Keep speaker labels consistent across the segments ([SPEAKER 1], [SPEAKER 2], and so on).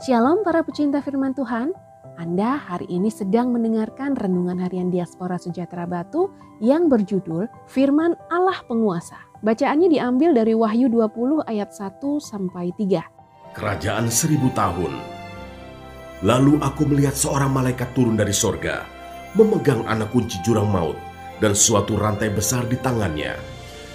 [SPEAKER 1] Shalom para pecinta firman Tuhan. Anda hari ini sedang mendengarkan renungan harian Diaspora Sejahtera Batu yang berjudul Firman Allah Penguasa. Bacaannya diambil dari Wahyu 20 ayat 1 sampai 3.
[SPEAKER 2] Kerajaan seribu tahun. Lalu aku melihat seorang malaikat turun dari sorga, memegang anak kunci jurang maut dan suatu rantai besar di tangannya.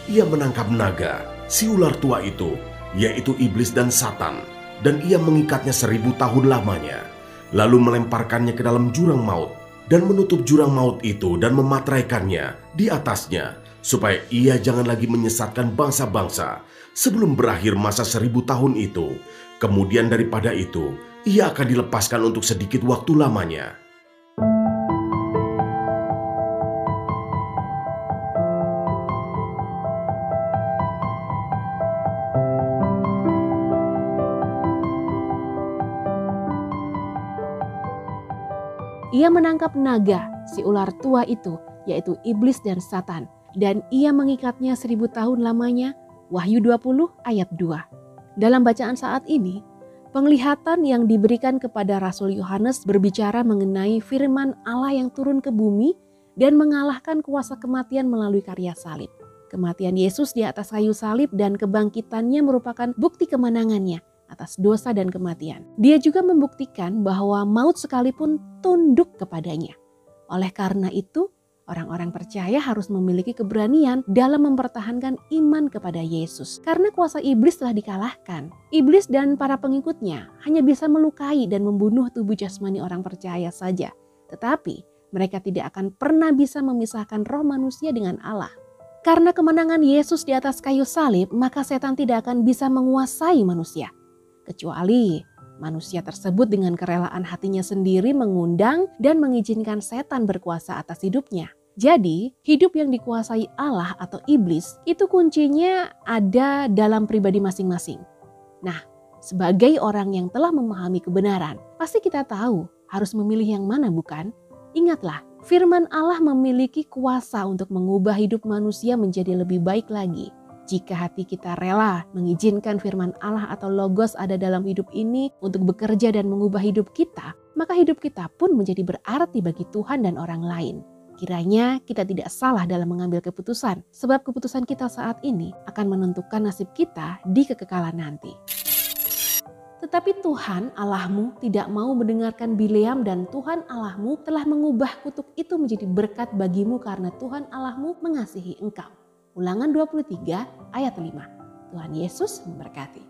[SPEAKER 2] Ia menangkap naga, si ular tua itu, yaitu iblis dan satan, dan ia mengikatnya seribu tahun lamanya, lalu melemparkannya ke dalam jurang maut, dan menutup jurang maut itu dan memateraikannya di atasnya, supaya ia jangan lagi menyesatkan bangsa-bangsa sebelum berakhir masa seribu tahun itu. Kemudian daripada itu, ia akan dilepaskan untuk sedikit waktu lamanya.
[SPEAKER 1] Ia menangkap naga, si ular tua itu, yaitu iblis dan satan. Dan ia mengikatnya seribu tahun lamanya, Wahyu 20 ayat 2. Dalam bacaan saat ini, penglihatan yang diberikan kepada Rasul Yohanes berbicara mengenai firman Allah yang turun ke bumi dan mengalahkan kuasa kematian melalui karya salib. Kematian Yesus di atas kayu salib dan kebangkitannya merupakan bukti kemenangannya atas dosa dan kematian. Dia juga membuktikan bahwa maut sekalipun tunduk kepadanya. Oleh karena itu, orang-orang percaya harus memiliki keberanian dalam mempertahankan iman kepada Yesus. Karena kuasa iblis telah dikalahkan. Iblis dan para pengikutnya hanya bisa melukai dan membunuh tubuh jasmani orang percaya saja. Tetapi mereka tidak akan pernah bisa memisahkan roh manusia dengan Allah. Karena kemenangan Yesus di atas kayu salib, maka setan tidak akan bisa menguasai manusia kecuali manusia tersebut dengan kerelaan hatinya sendiri mengundang dan mengizinkan setan berkuasa atas hidupnya. Jadi, hidup yang dikuasai Allah atau iblis itu kuncinya ada dalam pribadi masing-masing. Nah, sebagai orang yang telah memahami kebenaran, pasti kita tahu harus memilih yang mana, bukan? Ingatlah, firman Allah memiliki kuasa untuk mengubah hidup manusia menjadi lebih baik lagi. Jika hati kita rela mengizinkan firman Allah atau logos ada dalam hidup ini untuk bekerja dan mengubah hidup kita, maka hidup kita pun menjadi berarti bagi Tuhan dan orang lain. Kiranya kita tidak salah dalam mengambil keputusan, sebab keputusan kita saat ini akan menentukan nasib kita di kekekalan nanti. Tetapi Tuhan Allahmu tidak mau mendengarkan Bileam dan Tuhan Allahmu telah mengubah kutuk itu menjadi berkat bagimu karena Tuhan Allahmu mengasihi engkau. Ulangan 23 ayat 5. Tuhan Yesus memberkati.